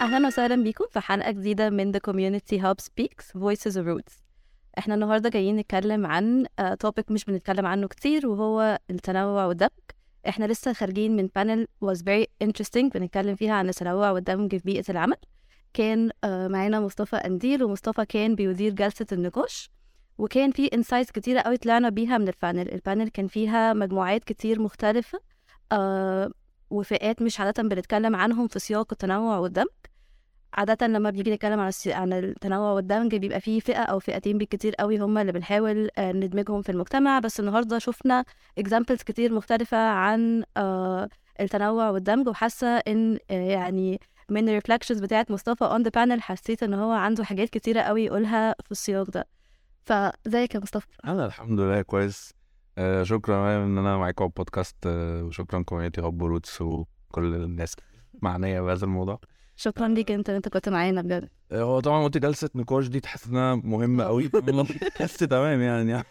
أهلا وسهلا بيكم في حلقة جديدة من The Community Hub Speaks Voices of Roots. إحنا النهاردة جايين نتكلم عن topic مش بنتكلم عنه كتير وهو التنوع والدمج. إحنا لسه خارجين من panel was very interesting بنتكلم فيها عن التنوع والدمج في بيئة العمل. كان آه، معانا مصطفى قنديل ومصطفى كان بيدير جلسة النقاش. وكان في insights كتيرة قوي طلعنا بيها من ال panel ال panel كان فيها مجموعات كتير مختلفة. آه، وفئات مش عادة بنتكلم عنهم في سياق التنوع والدمج. عادة لما بنيجي نتكلم عن. عن التنوع والدمج بيبقى فيه فئة أو فئتين بالكتير قوي هما اللي بنحاول آه، ندمجهم في المجتمع. بس النهاردة شفنا examples كتير مختلفة عن آه، التنوع والدمج وحاسة إن آه، يعني من ال reflections بتاعت مصطفى on the panel حسيت إن هو عنده حاجات كتيرة قوي يقولها في السياق ده. فازيك يا مصطفى. أنا الحمد لله كويس. آه شكرا إن أنا معاكم على البودكاست آه وشكرا Community Hub Roots وكل الناس معنية بهذا الموضوع. شكرا ليك أنت أنت كنت معانا بجد. آه هو طبعا قلت جلسة نقاش دي تحس إنها مهمة قوي تحس تمام يعني.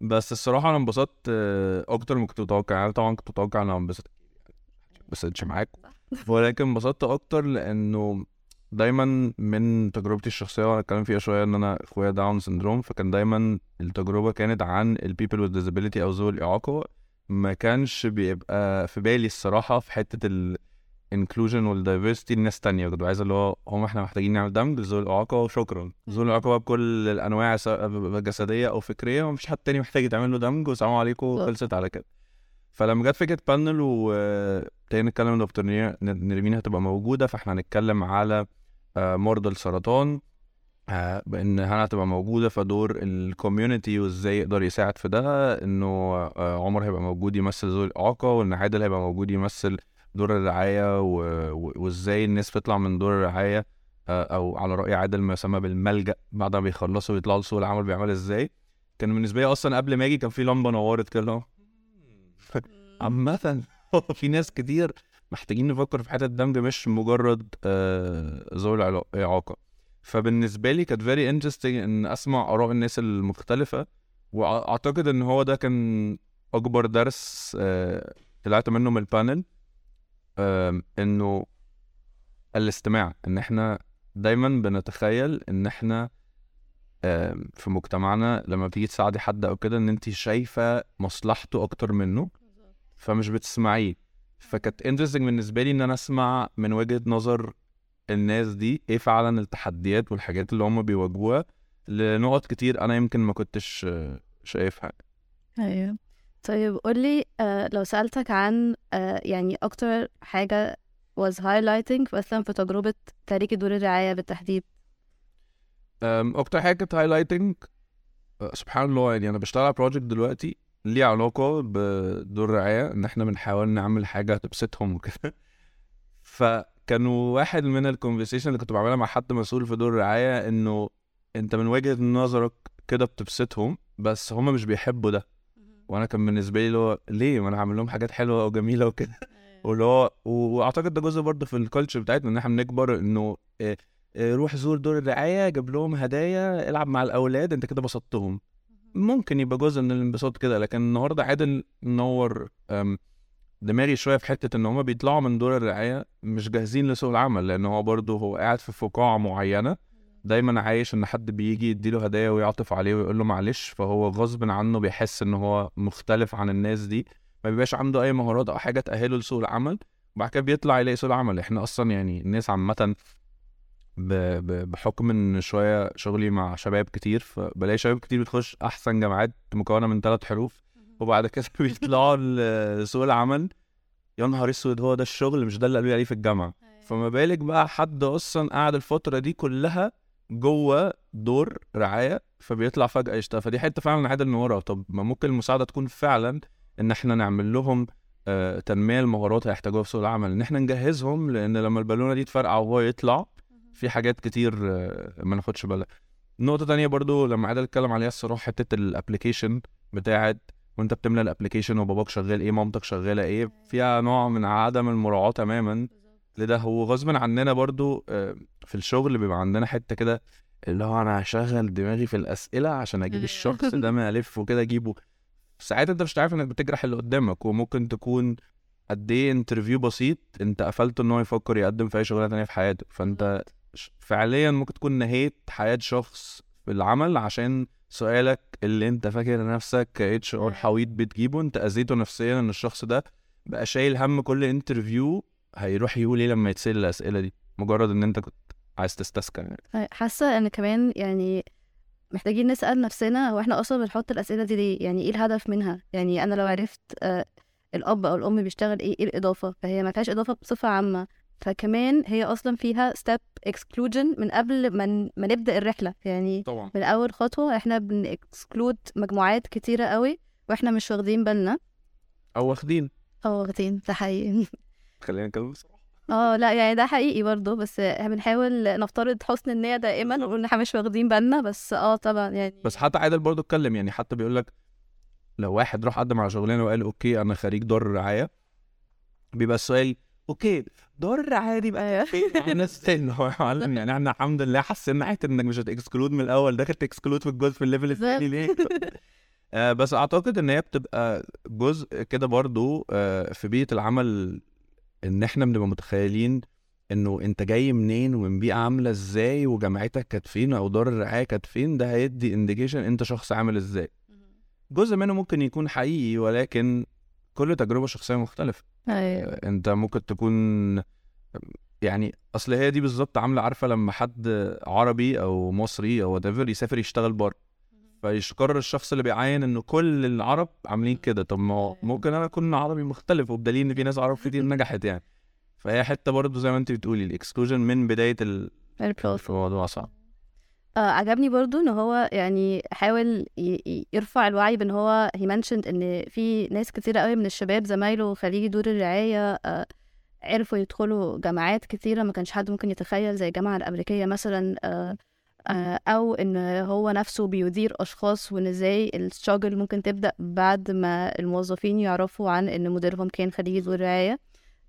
بس الصراحة أنا انبسطت أكتر من كنت متوقع. يعني طبعا كنت متوقع إن أنا انبسط بس مش معاكم ولكن انبسطت أكتر لأنه دايما من تجربتي الشخصية وأنا اتكلم فيها شوية إن أنا إخويا Down syndrome فكان دايما التجربة كانت عن ال people with disability أو ذوي الإعاقة. ما كانش بيبقى في بالي الصراحة في حتة ال inclusion وال diversity الناس تانية. كنت عايز اللي هو هم إحنا محتاجين نعمل دمج لذوي الإعاقة وشكرا. ذوي الإعاقة بقى بكل الأنواع جسدية أو فكرية ومفيش حد تاني محتاج يتعمل له دمج. والسلام عليكم. خلصت على كده. فلما جت فكرة panel وابتدينا نتكلم ان دكتور نرمين هتبقى موجودة فإحنا هنتكلم على مرضى السرطان آه، بان هنا هتبقى موجودة في ال community وإزاي يقدر يساعد في ده إنه آه، عمر هيبقى موجود يمثل ذوي الإعاقة وإن عادل هيبقى موجود يمثل دور الرعاية وإزاي الناس بتطلع من دور الرعاية آه، أو على رأي عادل ما يسمى بالملجأ بعد ما بيخلصوا ويطلعوا لسوق العمل بيعمل إزاي. كان بالنسبة لي أصلا قبل ما أجي كان في لمبة نورت كده. عامة في ناس كتير محتاجين نفكر في حتة الدمج مش مجرد آه، ذوي العلا- الإعاقة فبالنسبة لي كانت very interesting إن أسمع آراء الناس المختلفة وأعتقد إن هو ده كان أكبر درس آه، طلعت منه من ال panel آم، إنه الاستماع. إن إحنا دايما بنتخيل إن إحنا آم، في مجتمعنا لما بتيجي تساعدي حد أو كده إن أنت شايفة مصلحته أكتر منه فمش بتسمعيه. فكانت interesting بالنسبة لي إن أنا أسمع من وجهة نظر الناس دي إيه فعلا التحديات والحاجات اللي هم بيواجهوها لنقط كتير أنا يمكن ما كنتش آه، شايفها. أيوه. طيب قولي آه لو سألتك عن آه يعني أكتر حاجة was highlighting مثلا في تجربة تاريخ دور الرعاية بالتحديد. أكتر حاجة كانت highlighting سبحان الله يعني أنا بشتغل على project دلوقتي ليه علاقة بدور الرعاية إن إحنا بنحاول نعمل حاجة تبسطهم وكده. فكانوا واحد من ال conversation اللي كنت بعملها مع حد مسؤول في دور الرعاية إنه أنت من وجهة نظرك كده بتبسطهم بس هم مش بيحبوا ده. وأنا كان بالنسبة لي اللي هو ليه؟ ما أنا هعمل لهم حاجات حلوة وجميله وكده. واللي هو وأعتقد ده جزء برضه في الكالتشر بتاعتنا إن إحنا بنكبر إنه آه، آه، روح زور دور الرعاية جاب لهم هدايا العب مع الأولاد أنت كده بسطتهم. ممكن يبقى جزء من الانبساط كده لكن النهارده عادل نور دماغي شوية في حتة إن هما بيطلعوا من دور الرعاية مش جاهزين لسوق العمل لأن هو برضه هو قاعد في فقاعة معينة دايما عايش إن حد بيجي يديله هدايا ويعطف عليه ويقول له معلش فهو غصب عنه بيحس إن هو مختلف عن الناس دي ما بيبقاش عنده أي مهارات أو حاجة تأهله لسوق العمل وبعد كده بيطلع يلاقي سوق العمل إحنا أصلا يعني الناس عامة. بحكم إن شوية شغلي مع شباب كتير فبلاقي شباب كتير بتخش أحسن جامعات مكونة من ثلاث حروف وبعد كده بيطلعوا لسوق العمل. يا نهار أسود هو ده الشغل مش ده اللي قالوا لي عليه في الجامعة. فما بالك بقى حد أصلا قاعد الفترة دي كلها جوه دور رعاية فبيطلع فجأة يشتغل فدي حتة فعلا عادل نورها طب ما ممكن المساعدة تكون فعلا إن إحنا نعمل لهم آه، تنمية المهارات هيحتاجوها في سوق العمل إن إحنا نجهزهم لأن لما البالونة دي تفرقع وهو يطلع في حاجات كتير آه، ما ناخدش بالنا. نقطة تانية برضو لما عادل أتكلم عليها الصراحة حتة ال application بتاعت وأنت بتملى ال application وباباك شغال إيه مامتك شغالة إيه فيها نوع من عدم المراعاة تماما لده. هو غصب عننا برضو آه، في الشغل بيبقى عندنا حتة كده اللي هو أنا هشغل دماغي في الأسئلة عشان أجيب. الشخص ده ما اللف وكده أجيبه. ساعات أنت مش عارف إنك بتجرح اللي قدامك وممكن تكون قد إيه interview بسيط أنت قفلته إن هو يفكر يقدم في أي شغلانة تانية في حياته. فأنت فعليا ممكن تكون نهيت حياة شخص في العمل عشان سؤالك اللي انت فاكر نفسك catcher حويط بتجيبه انت أذيته نفسيا إن الشخص ده بقى شايل هم كل interview هيروح يقول إيه لما يتسأل الأسئلة دي؟ مجرد إن انت كنت عايز تستكشف يعني. حاسة إن كمان يعني محتاجين نسأل نفسنا هو إحنا أصلا بنحط الأسئلة دي ليه؟ يعني إيه الهدف منها؟ يعني أنا لو عرفت آه، الأب أو الأم بيشتغل إيه؟ إيه الإضافة؟ فهي ما فيهاش إضافة بصفة عامة. فكمان هي أصلا فيها step exclusion من قبل ما ما نبدأ الرحلة. يعني طبعا. من أول خطوة إحنا بن exclude مجموعات كتيرة قوي وإحنا مش واخدين بالنا. أو واخدين. آه واخدين ده حقيقي. خلينا نتكلم بصراحه آه لا يعني ده حقيقي برضه بس بنحاول نفترض حسن النية دائما ونقول ان إحنا مش واخدين بالنا بس آه طبعا يعني. بس حتى عادل برضه اتكلم يعني حتى بيقول لك لو واحد راح قدم على شغلانة وقال okay أنا خريج دار الرعايه بيبقى السؤال okay دار الرعايه دي بقى أنا استنى هو يا معلم يعني إحنا الحمد لله حسينا حتة إنك مش هت exclude من الأول. داخل ت exclude في الجزء في ال level الثاني ليه؟ آه بس أعتقد إن هي بتبقى جزء كده برضو آه في بيئة العمل إن إحنا بنبقى متخيلين إنه أنت جاي منين ومن بيئة عاملة إزاي وجامعتك كانت فين أو دار الرعاية كانت فين ده هيدي انديكيشن أنت شخص عامل إزاي. جزء منه ممكن يكون حقيقي ولكن كل تجربة شخصية مختلفة. أيوه. آه، انت ممكن تكون يعني اصل هي دي بالظبط عاملة عارفة لما حد عربي أو مصري أو whatever يسافر يشتغل بره فيقرر الشخص اللي بيعاين انه كل العرب عاملين كده. طب ما هو ممكن أنا اكون عربي مختلف وبدليل ان في ناس عرب كتير نجحت يعني. فهي حتة برضه زي ما انت بتقولي الاكسكلوجن من بداية ال- الموضوع صعب. آه عجبني برضو إن هو يعني حاول يرفع الوعي بإن هو he mentioned إن في ناس كتيرة قوي من الشباب زمايله خريجي دور الرعاية آه عرفوا يدخلوا جامعات كتيرة ما كانش حد ممكن يتخيل زي الجامعة الأمريكية مثلا آه آه أو إن هو نفسه بيدير أشخاص وإن إزاي الستراجل ممكن تبدأ بعد ما الموظفين يعرفوا عن إن مديرهم كان خريج دور رعاية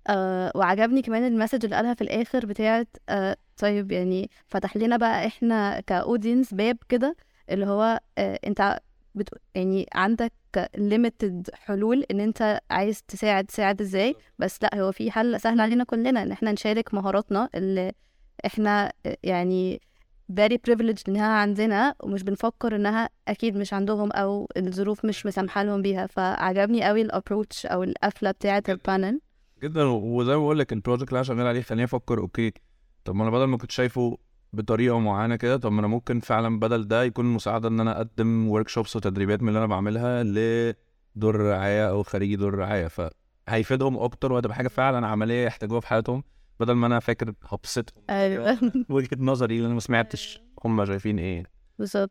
آه وعجبني كمان المسج اللي قالها في الآخر بتاعت آه طيب يعني فتح لنا بقى إحنا كأودينس باب كده اللي هو آه أنت بت... يعني عندك limited حلول إن أنت عايز تساعد تساعد إزاي بس لأ هو في حل سهل علينا كلنا إن إحنا نشارك مهاراتنا اللي إحنا يعني very privileged إنها عندنا ومش بنفكر إنها أكيد مش عندهم أو الظروف مش مسامحة لهم بيها. فعجبني قوي ال approach أو القفلة بتاعه ال panel جدا. وزي ما بقول لك ال project اللي أنا شغال عليه خليني أفكر okay طب ما أنا بدل ما كنت شايفه بطريقة معينة كده طب ما أنا ممكن فعلا بدل ده يكون مساعدة إن أنا أقدم workshops وتدريبات من اللي أنا بعملها لدور الرعايه أو خريجي دور الرعايه فهيفيدهم أكتر وهتبقى حاجة فعلا عملية يحتاجوها في حياتهم بدل ما أنا فاكر هبسطهم أيوه. وجهة نظري اللي أنا ما سمعتش هم شايفين إيه. بالظبط.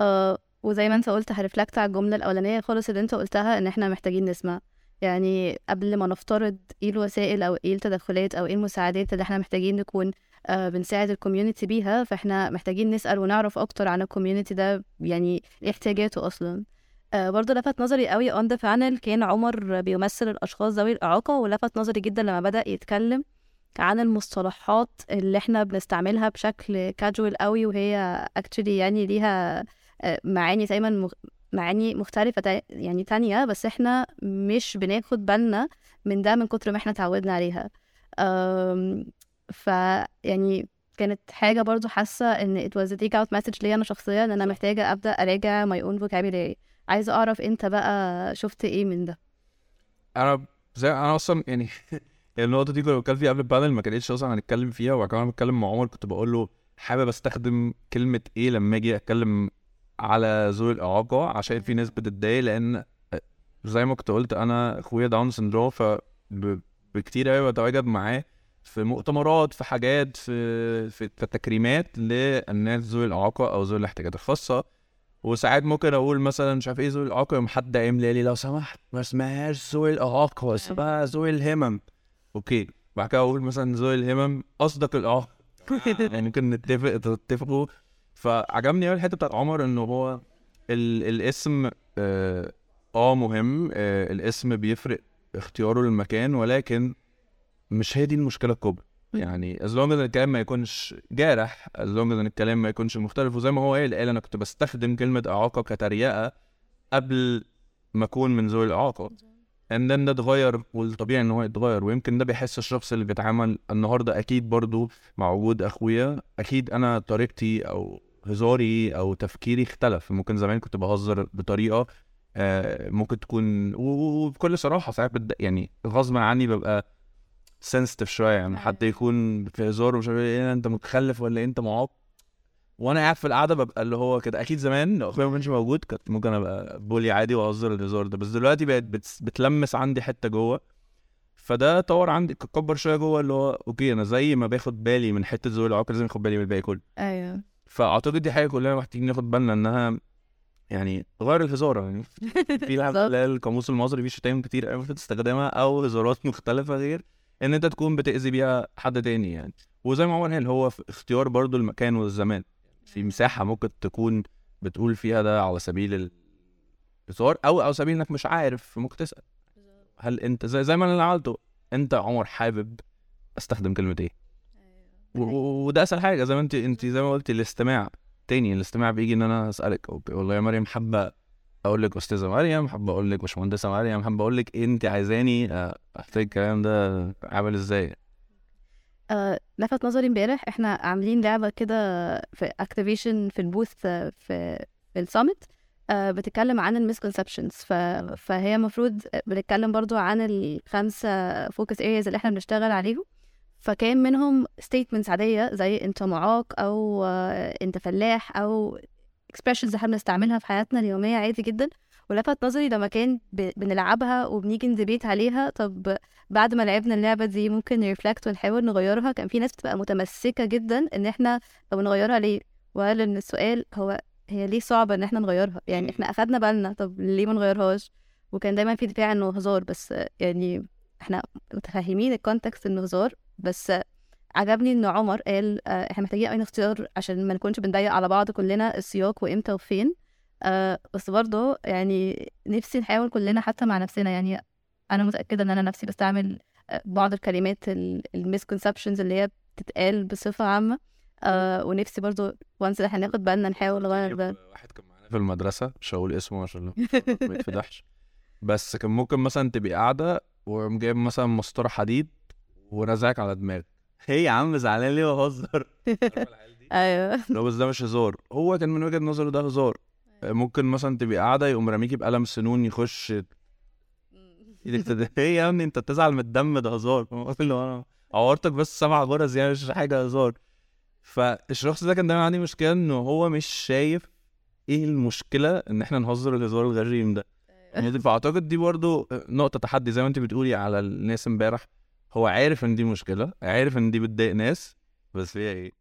آه وزي ما أنت قلت ه reflect على الجملة الأولانية خالص اللي أنت قلتها إن إحنا محتاجين نسمع. يعني قبل ما نفترض إيه الوسائل أو إيه التدخلات أو إيه المساعدات اللي إحنا محتاجين نكون آه بنساعد ال community بيها فاحنا محتاجين نسأل ونعرف أكتر عن ال community ده يعني إيه احتياجاته أصلا آه برضه لفت نظري قوي on the panel كان عمر بيمثل الأشخاص ذوي الإعاقة ولفت نظري جدا لما بدأ يتكلم عن المصطلحات اللي إحنا بنستعملها بشكل كاجوال قوي وهي actually يعني ليها آه، معاني دايما. معاني مختلفة يعني تانية بس إحنا مش بناخد بالنا من ده من كتر ما إحنا اتعودنا عليها. ف يعني كانت حاجة برضو حاسة إن it was a take out message ليا أنا شخصيا إن أنا محتاجة أبدأ أراجع my own vocabulary عايزة أعرف أنت بقى شفت إيه من ده أنا زي أنا أصلا يعني النقطة دي كنا بنتكلم فيها قبل ال panel ما كانتش أصلا هنتكلم فيها وبعد كده بتكلم مع عمر كنت بقول له حابب أستخدم كلمة إيه لما أجي أتكلم على ذوي الإعاقة عشان في ناس بتتضايق لأن زي ما كنت قلت أنا أخويا Down syndrome ف بكتير قوي بتواجد معاه في مؤتمرات في حاجات في في تكريمات للناس ذوي الإعاقة أو ذوي الاحتياجات الخاصة. وساعات ممكن أقول مثلا مش عارف إيه ذوي الإعاقة يوم حد قايم لي لو سمحت ما اسمهاش ذوي الإعاقة اسمها ذوي الهمم. أوكي. بعد كده أقول مثلا ذوي الهمم قصدك الإعاقة. يعني ممكن نتفق تتفقوا فعجبني قوي الحتة بتاعت عمر إنه هو ال الاسم آه, آه مهم آه الاسم بيفرق اختياره للمكان ولكن مش هي دي المشكلة الكبرى. يعني long as الكلام ما يكونش جارح long as الكلام ما يكونش مختلف. وزي ما هو قال قال أنا كنت بستخدم كلمة إعاقة كتريقة قبل ما أكون من ذوي الإعاقة. Then ده اتغير والطبيعي إن هو يتغير ويمكن ده بيحس الشخص اللي بيتعامل النهارده. أكيد برضو مع وجود أخويا أكيد أنا طريقتي أو هزاري أو تفكيري اختلف. ممكن زمان كنت بهزر بطريقة آه، ممكن تكون وبكل صراحة ساعات بد... يعني غصبا عني ببقى سنسيتيف شوية. يعني حد يكون في هزار ومش عارف إيه أنت متخلف ولا إيه، أنت معاق. وأنا قاعد في القعده ببقى اللي هو كده أكيد زمان لو اخويا ما كانش موجود كنت ممكن ابقى bully عادي واهزر الهزار ده بس دلوقتي بقت بت... بتلمس عندي حتة جوه فده طور عندي كبر شوية جوه اللي هو okay أنا زي ما باخد بالي من حتة ذوي الإعاقة لازم اخد بالي من الباقي كله. أيوه. فأعتقد دي حاجة كلنا محتاجين ناخد بالنا إنها يعني غير الهزار يعني في. القاموس المصري فيه شتايم كتير قوي تستخدمها أو هزارات مختلفة غير إن أنت تكون بتأذي بيها حد تاني يعني. وزي ما عمر قال هو في اختيار برضو المكان والزمان. في مساحة ممكن تكون بتقول فيها ده على سبيل الهزار أو على سبيل إنك مش عارف ممكن تسأل. هل أنت زي, زي ما أنا عملته أنت يا عمر حابب أستخدم كلمة إيه؟ و- وده أسهل حاجة زي ما انت أنت زي ما قلتي الاستماع تاني الاستماع بيجي إن أنا أسألك أو والله يا مريم حابة أقول لك أستاذة مريم حابة أقول لك باشمهندسة مريم حابة أقول لك أنت عايزاني آه، أحتاج الكلام ده عامل إزاي؟ آه، لفت نظري امبارح إحنا عاملين لعبة كده في activation في ال booth آه، في في ال summit بتتكلم عن ال misconceptions فهي المفروض بنتكلم برضو عن الخمسة focus areas اللي إحنا بنشتغل عليهم. فكان منهم statements عادية زي انت معاق أو آه، انت فلاح أو expressions إحنا بنستعملها في حياتنا اليومية عادي جدا. ولفت نظري لما كان بنلعبها وبنيجي ن debate عليها. طب بعد ما لعبنا اللعبة دي ممكن نرفلكت ونحاول نغيرها. كان في ناس بتبقى متمسكة جدا إن إحنا طب نغيرها ليه؟ وقال إن السؤال هو هي ليه صعبة إن إحنا نغيرها؟ يعني إحنا أخدنا بالنا. طب ليه ما نغيرهاش؟ وكان دايما في دفاع إنه هزار. بس يعني إحنا متفاهمين الكونتكست إنه هزار. بس عجبني إن عمر قال آه، إحنا محتاجين قوي نختار عشان ما نكونش بنضيق على بعض كلنا. السياق وإمتى وفين. آه بس برضه يعني نفسي نحاول كلنا حتى مع نفسنا. يعني أنا متأكدة إن أنا نفسي بستعمل آه، بعض الكلمات ال misconceptions اللي هي بتتقال بصفة عامة. آه ونفسي برضو once إحنا ناخد بالنا نحاول نغير ده. واحد كان معانا في المدرسة مش هقول اسمه عشان ما يتفضحش. بس كان ممكن مثلا تبقي قاعدة وقام جايب مثلا مسطرة حديد ورزعك على دماغك. هي يا عم زعلان ليه بهزر أيوه. لو بس ده مش هزار. هو كان من وجهة نظره ده هزار. ممكن مثلا تبقي قاعدة يقوم راميكي بقلم سنون يخش إيدك. إيه يا ابني أنت بتزعل من الدم ده هزار؟ اللي أنا عورتك بس سبع غرز يعني مش حاجة هزار فالشخص ده كان دايما عندي مشكلة إنه هو مش شايف إيه المشكلة إن إحنا نهزر الهزار الغريم ده يعني فأعتقد دي برضو نقطة تحدي زي ما أنت بتقولي على الناس امبارح هو عارف إن دي مشكلة عارف إن دي بتضايق ناس بس هي إيه